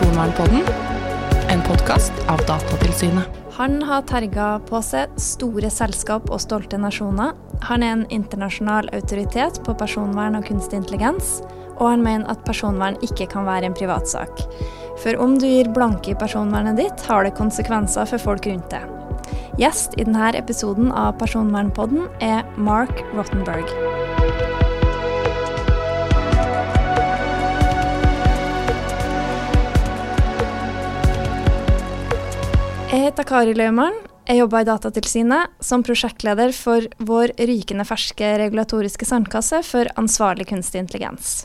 Personvernpodden, en podkast av Datatilsynet. Han har terga på seg store selskap og stolte nasjoner. Han er en internasjonal autoritet på personvern og kunstig intelligens, og han mener at personvern ikke kan være en privatsak. For om du gir blanke i personvernet ditt, har det konsekvenser for folk rundt deg. Gjest i denne episoden av Personvernpodden er Mark Rottenberg. Jeg heter Kari Løymann. Jeg jobber i Datatilsynet som prosjektleder for vår rykende ferske regulatoriske sandkasse for ansvarlig kunstig intelligens.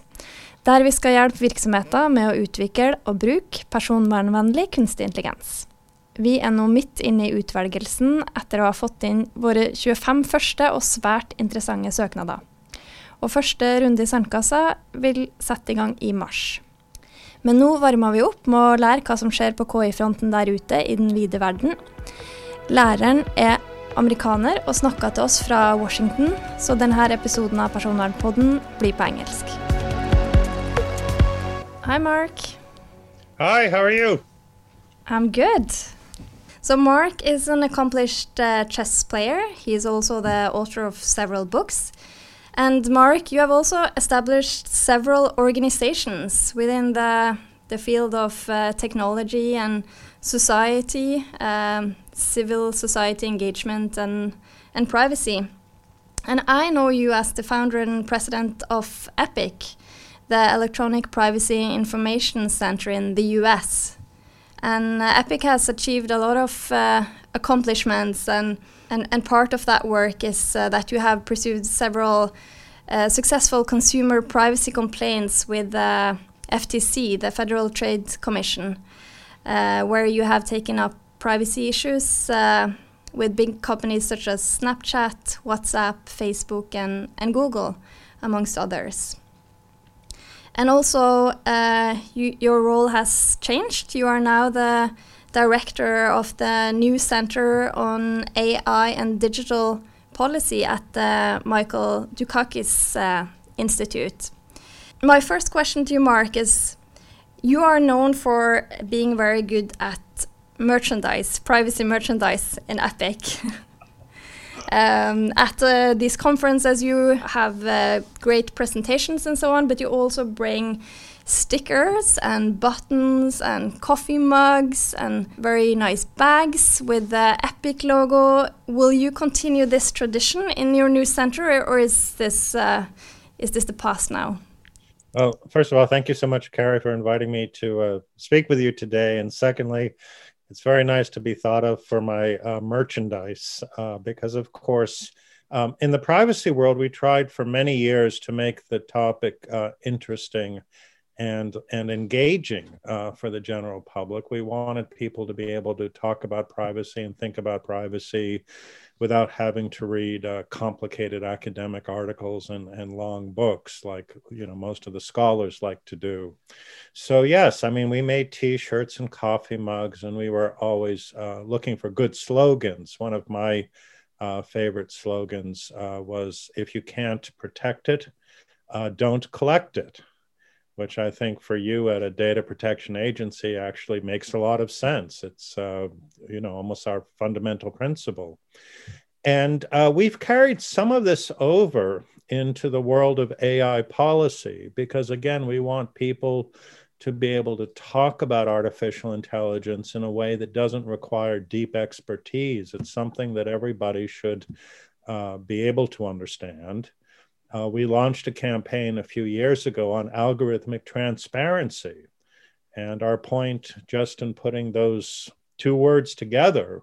Der vi skal hjelpe virksomheter med å utvikle og bruke personvernvennlig kunstig intelligens. Vi er nå midt inne i utvelgelsen etter å ha fått inn våre 25 første og svært interessante søknader. Og første runde i sandkassa vil sette i gang i mars. Men nå varmer vi opp med å lære hva som skjer på KI-fronten der ute i den vide verden. Læreren er amerikaner og snakker til oss fra Washington, så denne episoden av Personvernpodden blir på engelsk. Hi, Mark. Hi, how are you? I'm good. So, Mark is an accomplished uh, chess player. He is also the author of several books. And Marc, you have also established several organizations within the the field of uh, technology and society, um, civil society engagement, and and privacy. And I know you as the founder and president of EPIC, the Electronic Privacy Information Center in the U.S. And uh, EPIC has achieved a lot of uh, accomplishments and and, and part of that work is uh, that you have pursued several uh, successful consumer privacy complaints with the FTC, the Federal Trade Commission, uh, where you have taken up privacy issues uh, with big companies such as Snapchat, WhatsApp, Facebook, and, and Google, amongst others. And also, uh, you, your role has changed. You are now the director of the new Center on AI and Digital Policy at the Michael Dukakis uh, Institute. My first question to you, Marc, is you are known for being very good at merchandise, privacy merchandise in Epic. um, at uh, these conferences, you have uh, great presentations and so on, but you also bring stickers and buttons and coffee mugs and very nice bags with the Epic logo. Will you continue this tradition in your new center, or is this uh, is this the past now? Well, first of all, thank you so much, Kari, for inviting me to uh, speak with you today. And secondly, it's very nice to be thought of for my uh, merchandise uh, because, of course, um, in the privacy world, we tried for many years to make the topic uh, interesting and and engaging uh, for the general public. We wanted people to be able to talk about privacy and think about privacy without having to read uh, complicated academic articles and, and long books like you know most of the scholars like to do. So yes, I mean we made T-shirts and coffee mugs, and we were always uh, looking for good slogans. One of my uh, favorite slogans uh, was, "If you can't protect it, uh, don't collect it." Which I think for you at a data protection agency actually makes a lot of sense. It's uh, you know almost our fundamental principle, and uh, we've carried some of this over into the world of AI policy because again we want people to be able to talk about artificial intelligence in a way that doesn't require deep expertise. It's something that everybody should uh, be able to understand uh, we launched a campaign a few years ago on algorithmic transparency. And our point, just in putting those two words together,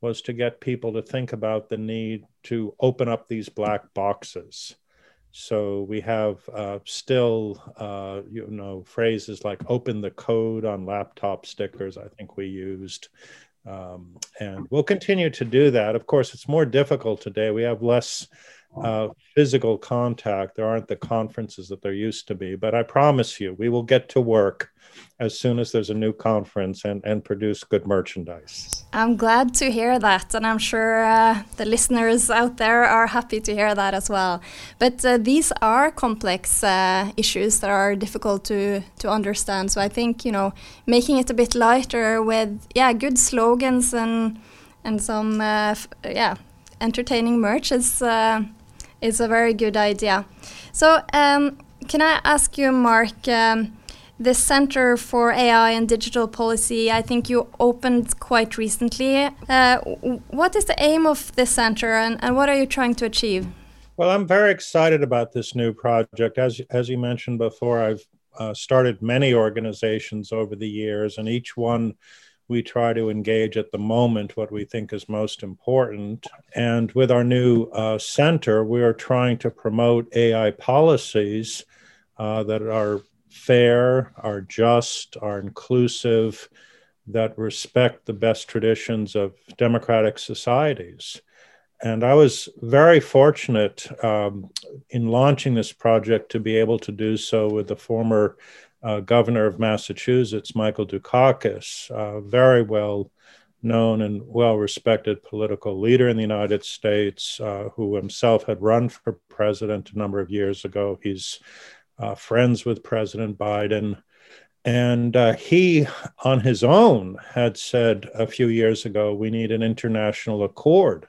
was to get people to think about the need to open up these black boxes. So we have uh, still, uh, you know, phrases like "open the code" on laptop stickers. I think we used, um, and we'll continue to do that. Of course, it's more difficult today. We have less uh, physical contact. There aren't the conferences that there used to be, but I promise you, we will get to work as soon as there's a new conference and, and produce good merchandise. I'm glad to hear that, and I'm sure uh, the listeners out there are happy to hear that as well. But uh, these are complex uh, issues that are difficult to to understand. So I think you know making it a bit lighter with yeah good slogans and and some uh, yeah entertaining merch is is a very good idea. So um, can I ask you, Marc? Um, the Center for AI and Digital Policy, I think you opened quite recently. Uh, what is the aim of this center and, and what are you trying to achieve? Well, I'm very excited about this new project. As, as you mentioned before, I've uh, started many organizations over the years, and each one we try to engage at the moment what we think is most important. And with our new uh, center, we are trying to promote AI policies uh, that are fair, are just, are inclusive, that respect the best traditions of democratic societies. And I was very fortunate um, in launching this project to be able to do so with the former uh, governor of Massachusetts, Michael Dukakis, uh, very well known and well respected political leader in the United States, uh, who himself had run for president a number of years ago. He's uh, friends with President Biden. And uh, he, on his own, had said a few years ago, we need an international accord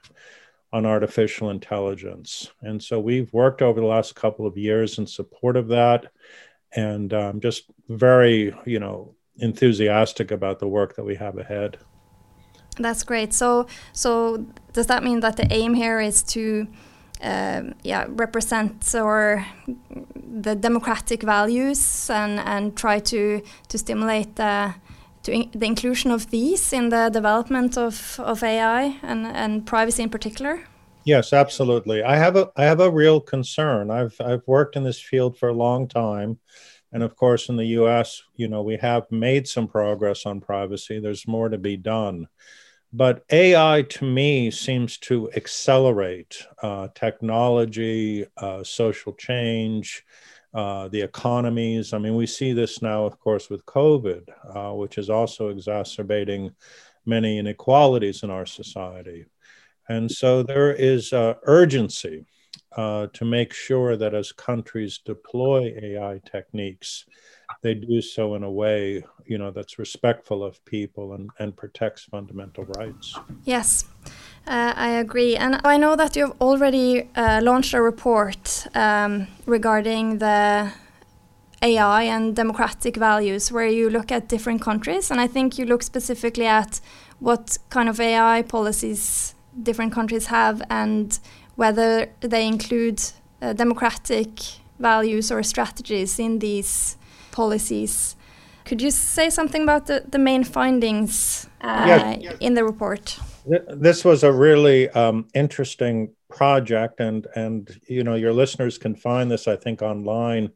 on artificial intelligence. And so we've worked over the last couple of years in support of that. And um, just very, you know, enthusiastic about the work that we have ahead. That's great. So, so does that mean that the aim here is to um, yeah, represent or the democratic values and, and try to, to stimulate the, to in, the inclusion of these in the development of, of AI and, and privacy in particular? Yes, absolutely. I have a I have a real concern. I've I've worked in this field for a long time. And of course, in the US, you know, we have made some progress on privacy. There's more to be done. But AI to me seems to accelerate uh, technology, uh, social change, uh, the economies. I mean, we see this now, of course, with COVID, uh, which is also exacerbating many inequalities in our society. And so there is uh, urgency uh, to make sure that as countries deploy AI techniques, they do so in a way you know that's respectful of people and, and protects fundamental rights yes uh, I agree. And I know that you've already uh, launched a report um, regarding the AI and democratic values, where you look at different countries. And I think you look specifically at what kind of AI policies different countries have and whether they include uh, democratic values or strategies in these policies. Could you say something about the, the main findings uh, yes. in the report? This was a really um, interesting project, and and you know your listeners can find this, I think, online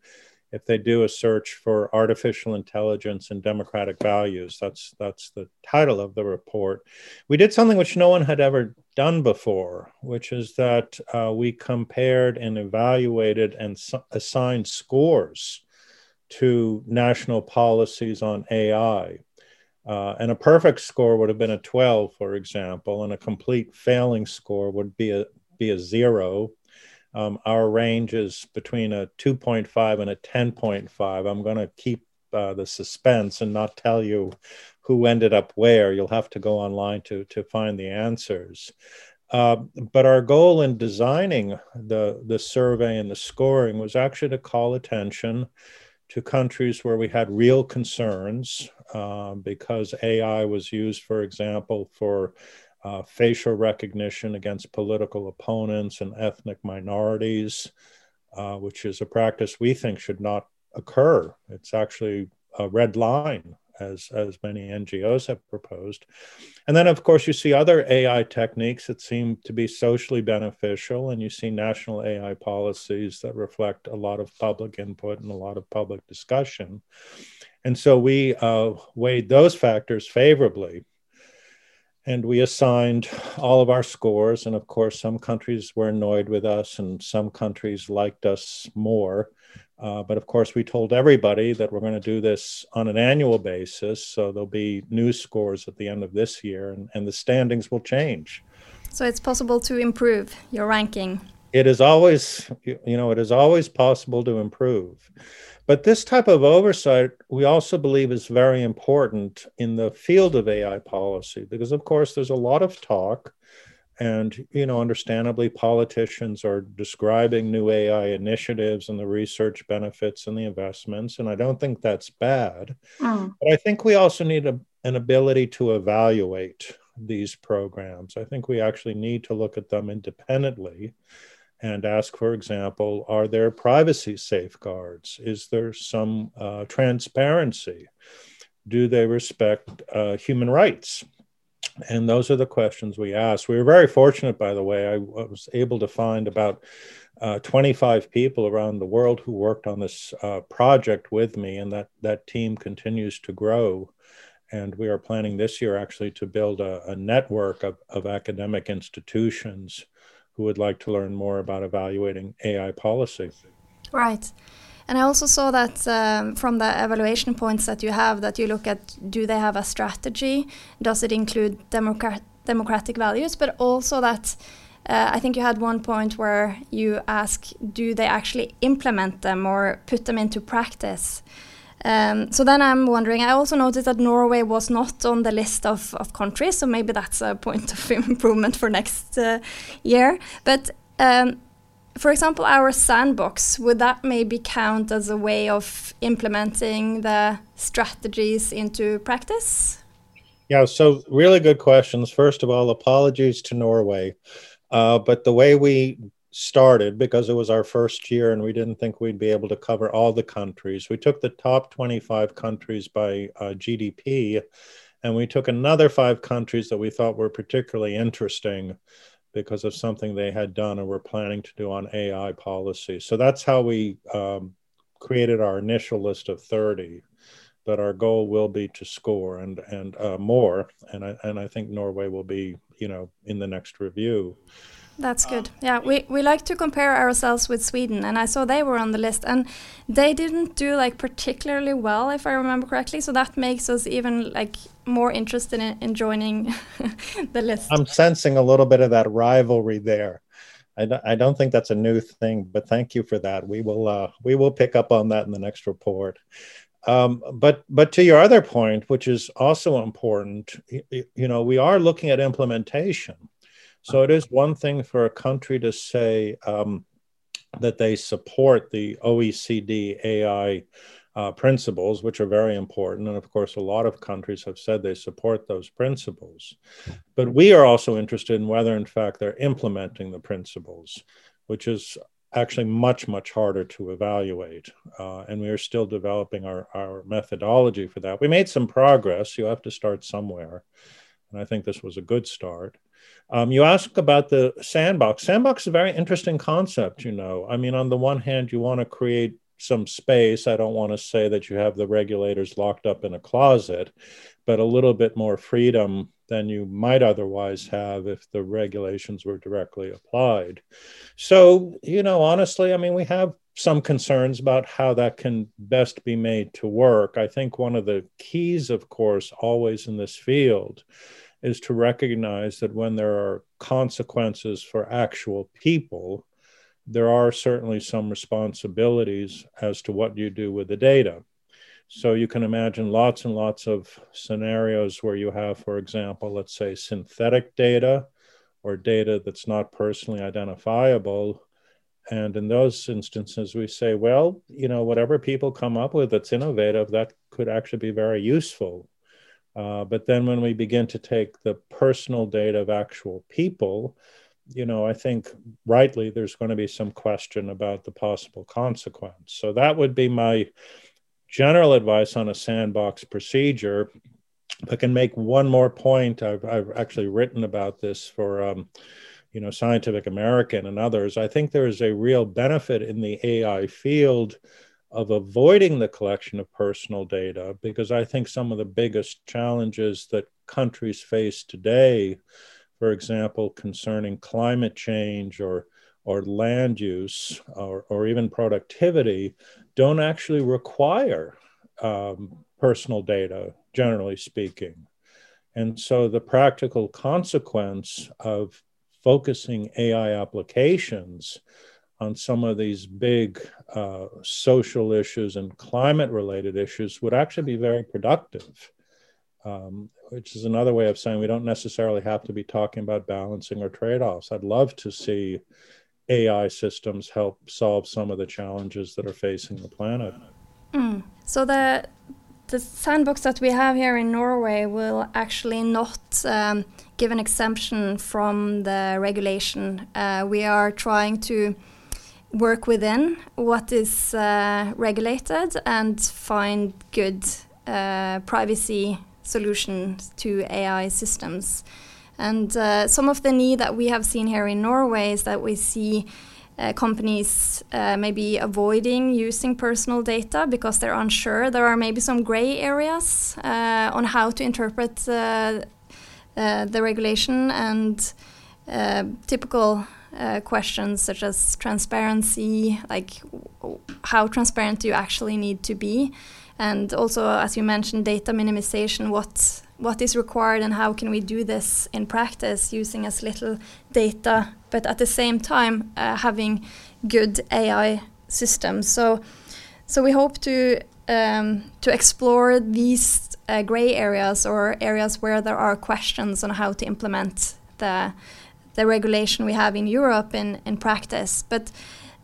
if they do a search for artificial intelligence and democratic values. That's that's the title of the report. We did something which no one had ever done before, which is that uh, we compared and evaluated and assigned scores to national policies on AI. Uh, and a perfect score would have been a 12, for example, and a complete failing score would be a, be a zero. Um, our range is between a 2.5 and a 10.5. I'm going to keep uh, the suspense and not tell you who ended up where. You'll have to go online to, to find the answers. Uh, but our goal in designing the, the survey and the scoring was actually to call attention to countries where we had real concerns uh, because AI was used, for example, for uh, facial recognition against political opponents and ethnic minorities, uh, which is a practice we think should not occur. It's actually a red line as, as many NGOs have proposed. And then, of course, you see other AI techniques that seem to be socially beneficial, and you see national AI policies that reflect a lot of public input and a lot of public discussion. And so we uh, weighed those factors favorably. And we assigned all of our scores. And of course, some countries were annoyed with us, and some countries liked us more. Uh, but of course, we told everybody that we're going to do this on an annual basis. So there'll be new scores at the end of this year, and, and the standings will change. So it's possible to improve your ranking. It is always, you know, it is always possible to improve. But this type of oversight, we also believe, is very important in the field of AI policy because, of course, there's a lot of talk. And, you know, understandably, politicians are describing new AI initiatives and the research benefits and the investments. And I don't think that's bad. Mm. But I think we also need a, an ability to evaluate these programs. I think we actually need to look at them independently and ask, for example, are there privacy safeguards? Is there some uh, transparency? Do they respect uh, human rights? And those are the questions we ask. We were very fortunate, by the way. I was able to find about uh, 25 people around the world who worked on this uh, project with me, and that, that team continues to grow. And we are planning this year actually to build a, a network of, of academic institutions who would like to learn more about evaluating AI policy. Right. And I also saw that um, from the evaluation points that you have, that you look at do they have a strategy? Does it include democrat democratic values? But also that uh, I think you had one point where you ask do they actually implement them or put them into practice? Um, so then I'm wondering, I also noticed that Norway was not on the list of, of countries, so maybe that's a point of improvement for next uh, year. But um, for example, our sandbox, would that maybe count as a way of implementing the strategies into practice? Yeah, so really good questions. First of all, apologies to Norway. Uh, but the way we started because it was our first year and we didn't think we'd be able to cover all the countries. We took the top 25 countries by uh, GDP and we took another five countries that we thought were particularly interesting because of something they had done or were planning to do on AI policy. So that's how we um, created our initial list of 30. But our goal will be to score and and uh, more, and I and I think Norway will be you know in the next review. That's good. Yeah, we, we like to compare ourselves with Sweden, and I saw they were on the list, and they didn't do like particularly well, if I remember correctly. So that makes us even like more interested in, in joining the list. I'm sensing a little bit of that rivalry there. I don't, I don't think that's a new thing, but thank you for that. We will uh, we will pick up on that in the next report. Um, but but to your other point, which is also important, you, you know, we are looking at implementation so it is one thing for a country to say um, that they support the OECD AI uh, principles, which are very important. And of course, a lot of countries have said they support those principles. But we are also interested in whether, in fact, they're implementing the principles, which is actually much, much harder to evaluate. Uh, and we are still developing our, our methodology for that. We made some progress. You have to start somewhere. And I think this was a good start. Um, you ask about the sandbox. Sandbox is a very interesting concept, you know. I mean, on the one hand, you want to create some space. I don't want to say that you have the regulators locked up in a closet, but a little bit more freedom than you might otherwise have if the regulations were directly applied. So, you know, honestly, I mean, we have some concerns about how that can best be made to work. I think one of the keys, of course, always in this field is to recognize that when there are consequences for actual people, there are certainly some responsibilities as to what you do with the data. So you can imagine lots and lots of scenarios where you have, for example, let's say synthetic data or data that's not personally identifiable. And in those instances, we say, well, you know, whatever people come up with that's innovative, that could actually be very useful uh, but then when we begin to take the personal data of actual people, you know, I think rightly there's going to be some question about the possible consequence. So that would be my general advice on a sandbox procedure. I can make one more point, I've, I've actually written about this for, um, you know, Scientific American and others. I think there is a real benefit in the AI field of avoiding the collection of personal data because I think some of the biggest challenges that countries face today, for example, concerning climate change or or land use or, or even productivity, don't actually require um, personal data, generally speaking. And so the practical consequence of focusing AI applications on some of these big uh, social issues and climate related issues would actually be very productive, um, which is another way of saying we don't necessarily have to be talking about balancing or trade offs. I'd love to see AI systems help solve some of the challenges that are facing the planet. Mm. So the the sandbox that we have here in Norway will actually not um, give an exemption from the regulation. Uh, we are trying to work within what is uh, regulated and find good uh, privacy solutions to AI systems. And uh, some of the need that we have seen here in Norway is that we see uh, companies uh, maybe avoiding using personal data because they're unsure. There are maybe some gray areas uh, on how to interpret the regulation and typical uh, questions such as transparency, like how transparent do you actually need to be, and also, as you mentioned, data minimization. What what is required and how can we do this in practice using as little data, but at the same time uh, having good AI systems. So, so we hope to um, to explore these uh, gray areas or areas where there are questions on how to implement the the regulation we have in Europe in, in practice. But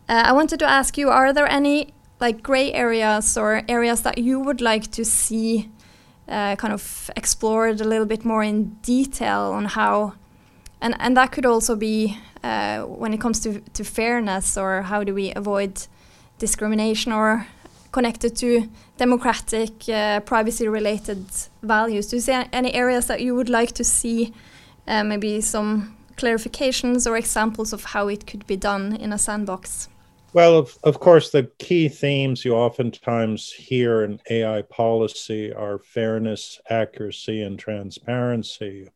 uh, I wanted to ask you, are there any like gray areas or areas that you would like to see uh, kind of explored a little bit more in detail on how, and, and that could also be uh, when it comes to, to fairness or how do we avoid discrimination or connected to democratic uh, privacy related values. Do you see any areas that you would like to see uh, maybe some clarifications or examples of how it could be done in a sandbox? Well, of, of course, the key themes you oftentimes hear in AI policy are fairness, accuracy, and transparency.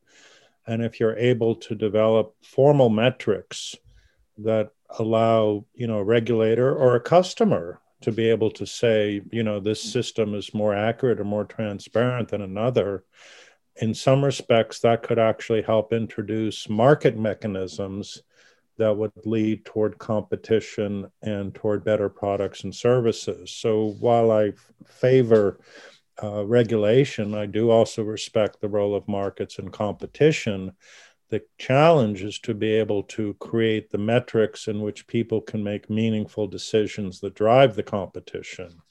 And if you're able to develop formal metrics that allow, you know, a regulator or a customer to be able to say, you know, this system is more accurate or more transparent than another, in some respects, that could actually help introduce market mechanisms that would lead toward competition and toward better products and services. So while I favor uh, regulation, I do also respect the role of markets and competition. The challenge is to be able to create the metrics in which people can make meaningful decisions that drive the competition.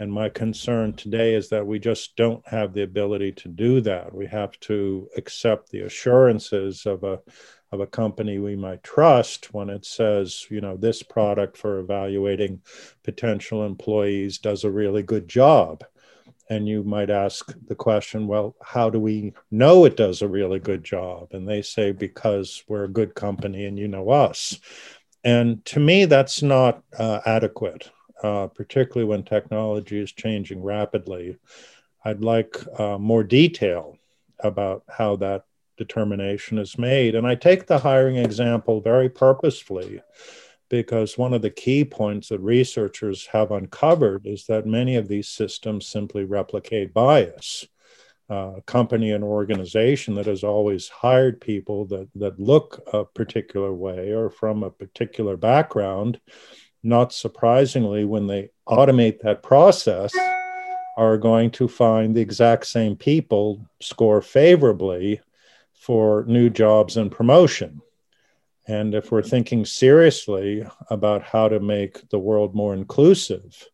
And my concern today is that we just don't have the ability to do that. We have to accept the assurances of a of a company we might trust when it says, you know, this product for evaluating potential employees does a really good job. And you might ask the question, well, how do we know it does a really good job? And they say, because we're a good company and you know us. And to me, that's not uh, adequate uh, particularly when technology is changing rapidly. I'd like uh, more detail about how that determination is made. And I take the hiring example very purposefully because one of the key points that researchers have uncovered is that many of these systems simply replicate bias. Uh, a company and organization that has always hired people that, that look a particular way or from a particular background not surprisingly, when they automate that process, are going to find the exact same people score favorably for new jobs and promotion. And if we're thinking seriously about how to make the world more inclusive,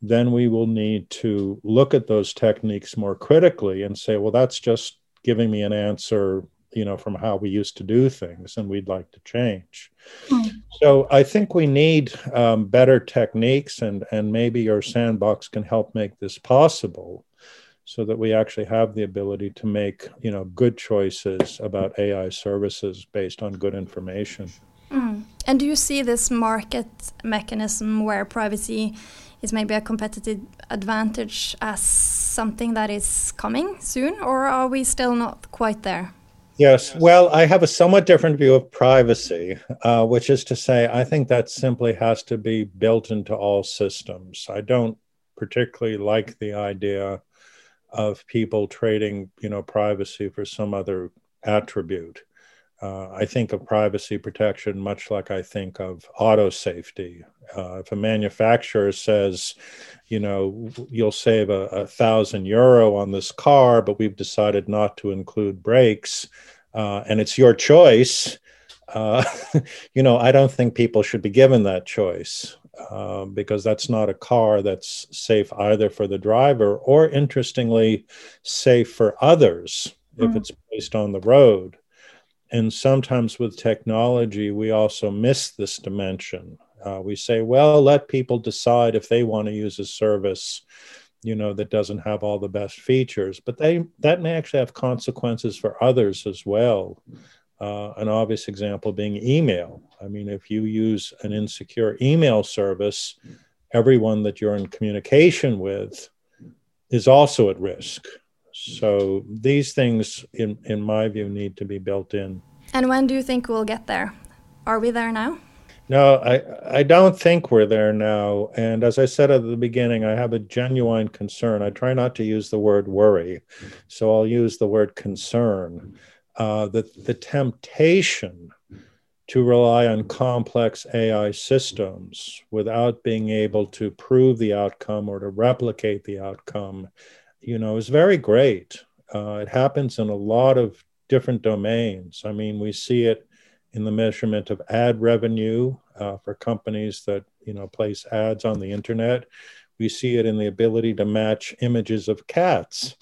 then we will need to look at those techniques more critically and say, well, that's just giving me an answer you know from how we used to do things and we'd like to change mm. so i think we need um, better techniques and and maybe your sandbox can help make this possible so that we actually have the ability to make you know good choices about ai services based on good information mm. And do you see this market mechanism where privacy is maybe a competitive advantage as something that is coming soon, or are we still not quite there? Yes, well, I have a somewhat different view of privacy, uh, which is to say, I think that simply has to be built into all systems. I don't particularly like the idea of people trading, you know, privacy for some other attribute. Uh, I think of privacy protection much like I think of auto safety. Uh, if a manufacturer says, you know, you'll save a, a, thousand euro on this car, but we've decided not to include brakes, uh, and it's your choice, uh, you know, I don't think people should be given that choice. Uh, because that's not a car that's safe either for the driver or, interestingly, safe for others mm. if it's placed on the road. And sometimes with technology, we also miss this dimension. Uh, we say, well, let people decide if they want to use a service, you know, that doesn't have all the best features, but they that may actually have consequences for others as well. Uh, an obvious example being email. I mean, if you use an insecure email service, everyone that you're in communication with is also at risk. So these things, in, in my view, need to be built in. And when do you think we'll get there? Are we there now? No, I, I don't think we're there now. And as I said at the beginning, I have a genuine concern. I try not to use the word worry, so I'll use the word concern. Uh, the, the temptation to rely on complex AI systems without being able to prove the outcome or to replicate the outcome you know, is very great. Uh, it happens in a lot of different domains. I mean, we see it in the measurement of ad revenue uh, for companies that you know place ads on the internet. We see it in the ability to match images of cats.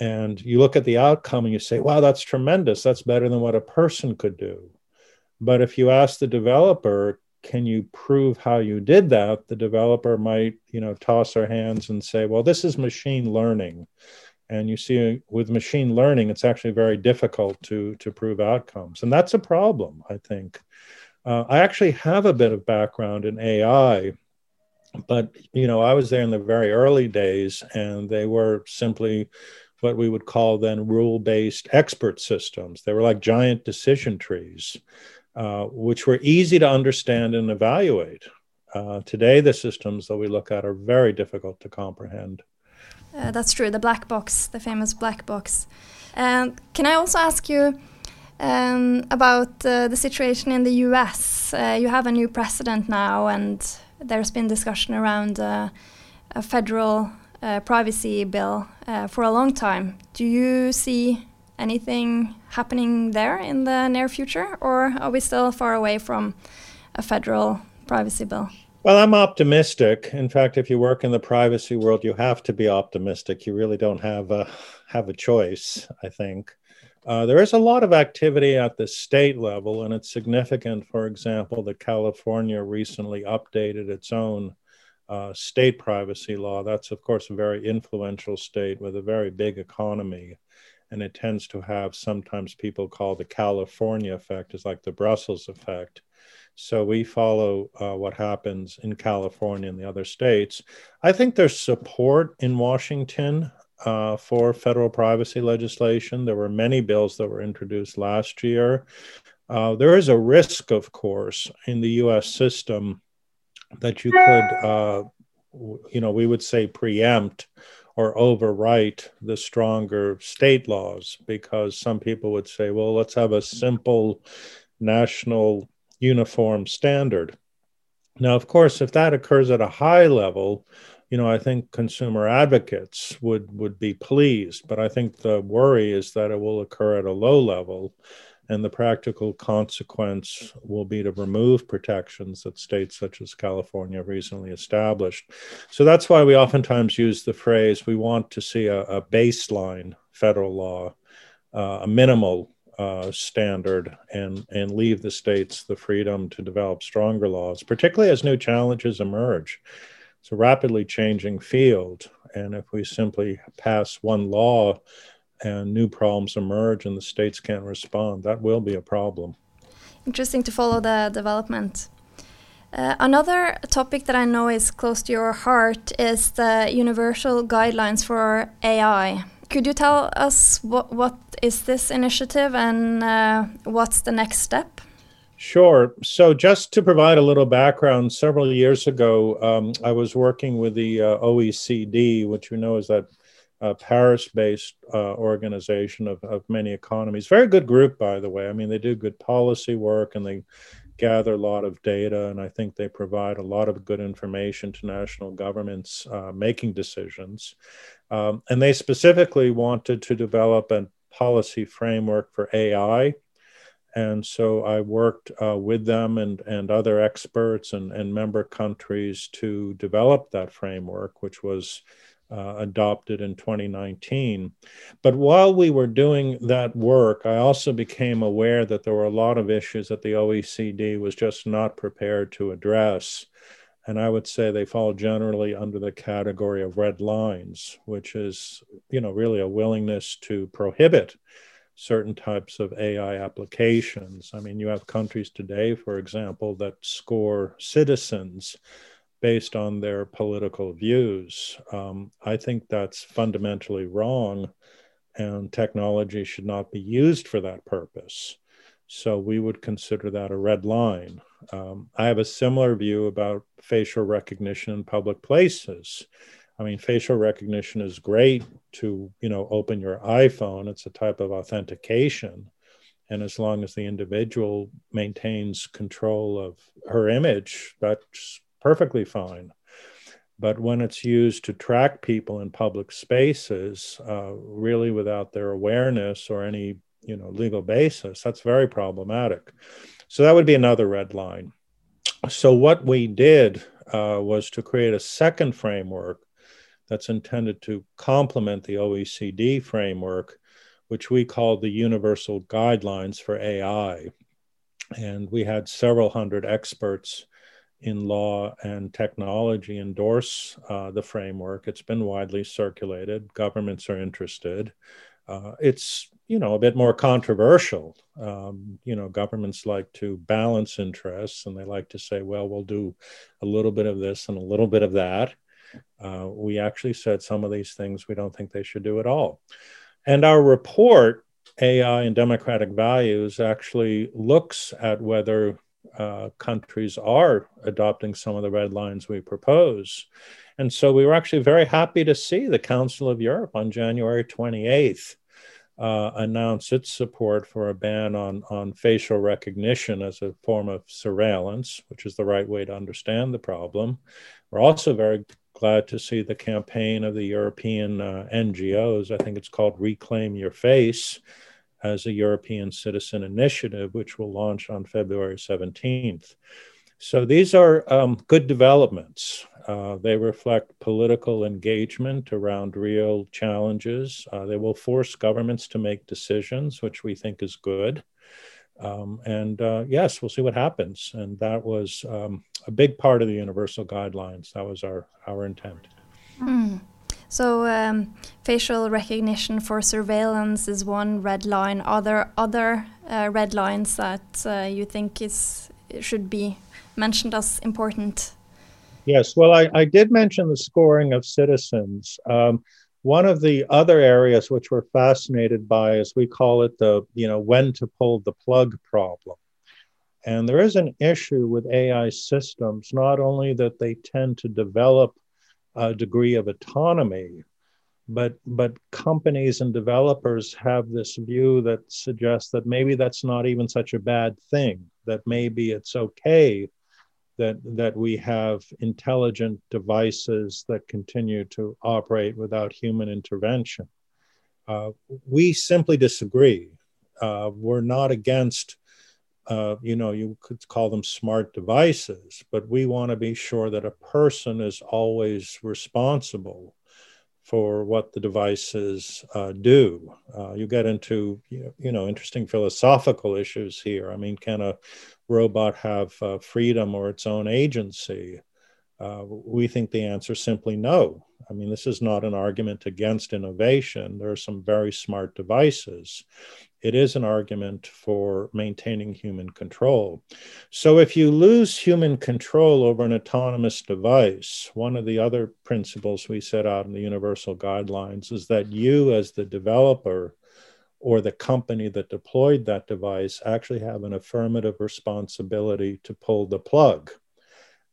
And you look at the outcome and you say, wow, that's tremendous. That's better than what a person could do. But if you ask the developer, can you prove how you did that the developer might you know toss their hands and say well this is machine learning and you see with machine learning it's actually very difficult to to prove outcomes and that's a problem i think uh, i actually have a bit of background in ai but you know i was there in the very early days and they were simply what we would call then rule based expert systems they were like giant decision trees uh, which were easy to understand and evaluate. Uh, today, the systems that we look at are very difficult to comprehend. Uh, that's true, the black box, the famous black box. And can I also ask you um, about uh, the situation in the US? Uh, you have a new president now, and there's been discussion around a federal privacy bill for a long time. Do you see anything happening there in the near future, or are we still far away from a federal privacy bill? Well, I'm optimistic. In fact, if you work in the privacy world, you have to be optimistic. You really don't have a have a choice. I think uh, there is a lot of activity at the state level, and it's significant. For example, that California recently updated its own uh, state privacy law. That's, of course, a very influential state with a very big economy and it tends to have sometimes people call the California effect is like the Brussels effect. So we follow uh, what happens in California and the other states. I think there's support in Washington uh, for federal privacy legislation. There were many bills that were introduced last year. Uh, there is a risk, of course, in the U.S. system that you could, uh, you know, we would say preempt or overwrite the stronger state laws because some people would say, well, let's have a simple national uniform standard. Now, of course, if that occurs at a high level, you know, I think consumer advocates would would be pleased, but I think the worry is that it will occur at a low level and the practical consequence will be to remove protections that states such as California recently established. So that's why we oftentimes use the phrase we want to see a, a baseline federal law, uh, a minimal uh, standard, and, and leave the states the freedom to develop stronger laws, particularly as new challenges emerge. It's a rapidly changing field. And if we simply pass one law, and new problems emerge and the states can't respond, that will be a problem. interesting to follow the development. Uh, another topic that I know is close to your heart is the universal guidelines for AI. Could you tell us what, what is this initiative and uh, what's the next step? Sure. So, just to provide a little background, several years ago, um, I was working with the uh, OECD, which you know is that uh, Paris based uh, organization of, of many economies. Very good group, by the way. I mean, they do good policy work and they gather a lot of data, and I think they provide a lot of good information to national governments uh, making decisions. Um, and they specifically wanted to develop a policy framework for AI. And so I worked uh, with them and, and other experts and, and member countries to develop that framework, which was uh, adopted in 2019. But while we were doing that work, I also became aware that there were a lot of issues that the OECD was just not prepared to address. And I would say they fall generally under the category of red lines, which is, you know, really a willingness to prohibit certain types of AI applications. I mean, you have countries today, for example, that score citizens based on their political views. Um, I think that's fundamentally wrong, and technology should not be used for that purpose. So we would consider that a red line. Um, I have a similar view about facial recognition in public places. I mean, facial recognition is great to, you know, open your iPhone. It's a type of authentication. And as long as the individual maintains control of her image, that's perfectly fine. But when it's used to track people in public spaces, uh, really without their awareness or any you know legal basis, that's very problematic. So that would be another red line. So what we did uh, was to create a second framework that's intended to complement the OECD framework, which we called the Universal Guidelines for AI. And we had several hundred experts in law and technology endorse uh, the framework. It's been widely circulated. Governments are interested. Uh, it's you know a bit more controversial. Um, you know, governments like to balance interests, and they like to say, "Well, we'll do a little bit of this and a little bit of that." Uh, we actually said some of these things we don't think they should do at all. And our report, AI and Democratic Values, actually looks at whether uh, countries are adopting some of the red lines we propose. And so we were actually very happy to see the Council of Europe on January 28th uh, announce its support for a ban on, on facial recognition as a form of surveillance, which is the right way to understand the problem. We're also very glad to see the campaign of the European uh, NGOs. I think it's called Reclaim Your Face as a European Citizen Initiative, which will launch on February 17th. So these are um, good developments. Uh, they reflect political engagement around real challenges. Uh, they will force governments to make decisions, which we think is good. Um, and uh, yes, we'll see what happens. And that was um, a big part of the universal guidelines. That was our, our intent. Mm. So um, facial recognition for surveillance is one red line. Are there other uh, red lines that uh, you think is should be mentioned as important? Yes, well, I, I did mention the scoring of citizens. Um, one of the other areas which we're fascinated by is we call it the you know when to pull the plug problem. And there is an issue with AI systems, not only that they tend to develop a degree of autonomy. But, but companies and developers have this view that suggests that maybe that's not even such a bad thing, that maybe it's okay that, that we have intelligent devices that continue to operate without human intervention. Uh, we simply disagree. Uh, we're not against uh, you know, you could call them smart devices, but we want to be sure that a person is always responsible for what the devices uh, do. Uh, you get into, you know, interesting philosophical issues here. I mean, can a robot have uh, freedom or its own agency? Uh, we think the answer is simply no. I mean, this is not an argument against innovation. There are some very smart devices. it is an argument for maintaining human control. So, if you lose human control over an autonomous device, one of the other principles we set out in the Universal Guidelines is that you, as the developer or the company that deployed that device, actually have an affirmative responsibility to pull the plug.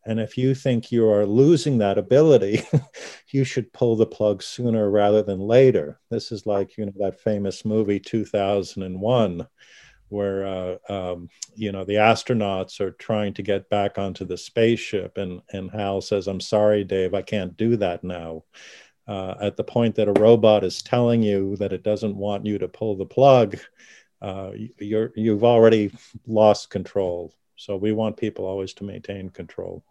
And if you think you are losing that ability, you should pull the plug sooner rather than later. This is like, you know, that famous movie 2001, where, uh, um, you know, the astronauts are trying to get back onto the spaceship. And, and Hal says, I'm sorry, Dave, I can't do that now. Uh, at the point that a robot is telling you that it doesn't want you to pull the plug, uh, you're, you've already lost control. So we want people always to maintain control.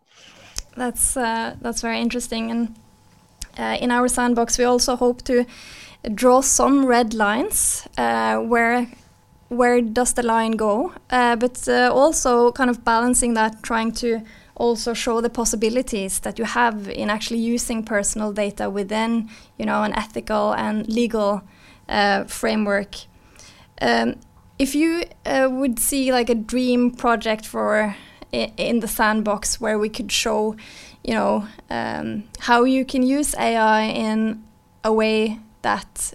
That's uh, that's very interesting, and uh, in our sandbox we also hope to draw some red lines uh, where where does the line go, uh, but uh, also kind of balancing that, trying to also show the possibilities that you have in actually using personal data within you know an ethical and legal uh, framework. Um, if you would see like a dream project for in the sandbox where we could show, you know, um, how you can use AI in a way that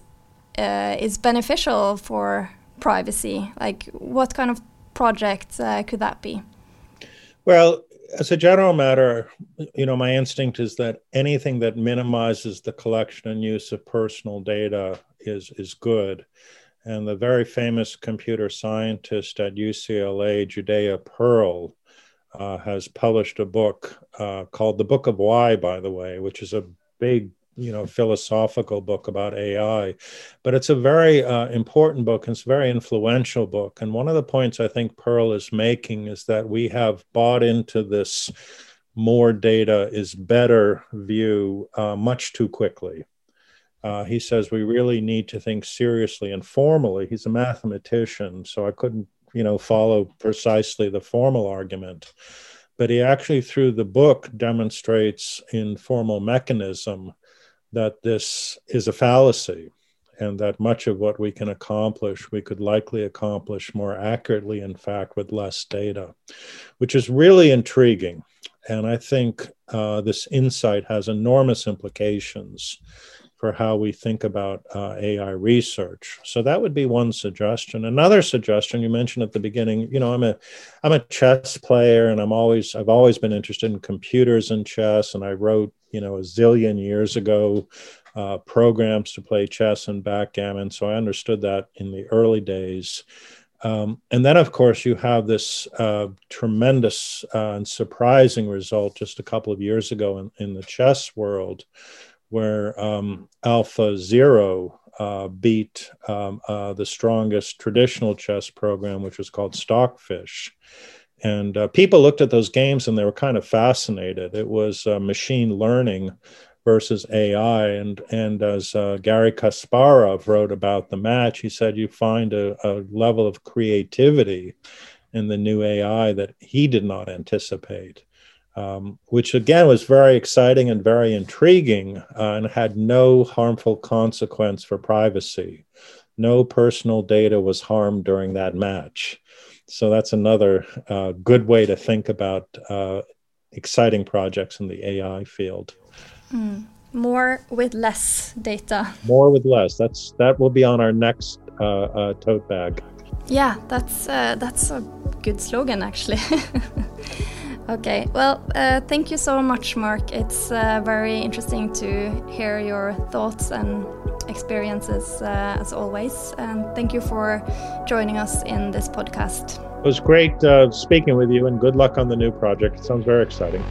uh, is beneficial for privacy. Like, what kind of project uh, could that be? Well, as a general matter, you know, my instinct is that anything that minimizes the collection and use of personal data is is good. And the very famous computer scientist at UCLA, Judea Pearl, uh, has published a book uh, called The Book of Why, by the way, which is a big you know philosophical book about AI, but it's a very uh, important book and it's a very influential book. And one of the points I think Pearl is making is that we have bought into this more data is better view uh, much too quickly. Uh, he says we really need to think seriously and formally. He's a mathematician, so I couldn't you know follow precisely the formal argument but he actually through the book demonstrates in formal mechanism that this is a fallacy and that much of what we can accomplish we could likely accomplish more accurately in fact with less data which is really intriguing and i think uh, this insight has enormous implications for how we think about uh, AI research. So that would be one suggestion. Another suggestion you mentioned at the beginning, you know, I'm a I'm a chess player and I'm always I've always been interested in computers and chess and I wrote, you know, a zillion years ago uh, programs to play chess and backgammon. So I understood that in the early days. Um, and then, of course, you have this uh, tremendous uh, and surprising result just a couple of years ago in, in the chess world, where um, Alpha Zero uh, beat um, uh, the strongest traditional chess program, which was called Stockfish. And uh, people looked at those games and they were kind of fascinated. It was uh, machine learning versus AI. And, and as uh, Garry Kasparov wrote about the match, he said you find a, a level of creativity in the new AI that he did not anticipate um, which again was very exciting and very intriguing uh, and had no harmful consequence for privacy. No personal data was harmed during that match. So that's another uh, good way to think about uh, exciting projects in the AI field. Mm. More with less data. More with less. That's that will be on our next uh, uh, tote bag. Yeah, that's uh, that's a good slogan actually. Okay, well, uh, thank you so much, Marc. It's uh, very interesting to hear your thoughts and experiences uh, as always. And thank you for joining us in this podcast. It was great uh, speaking with you, and good luck on the new project. It sounds very exciting.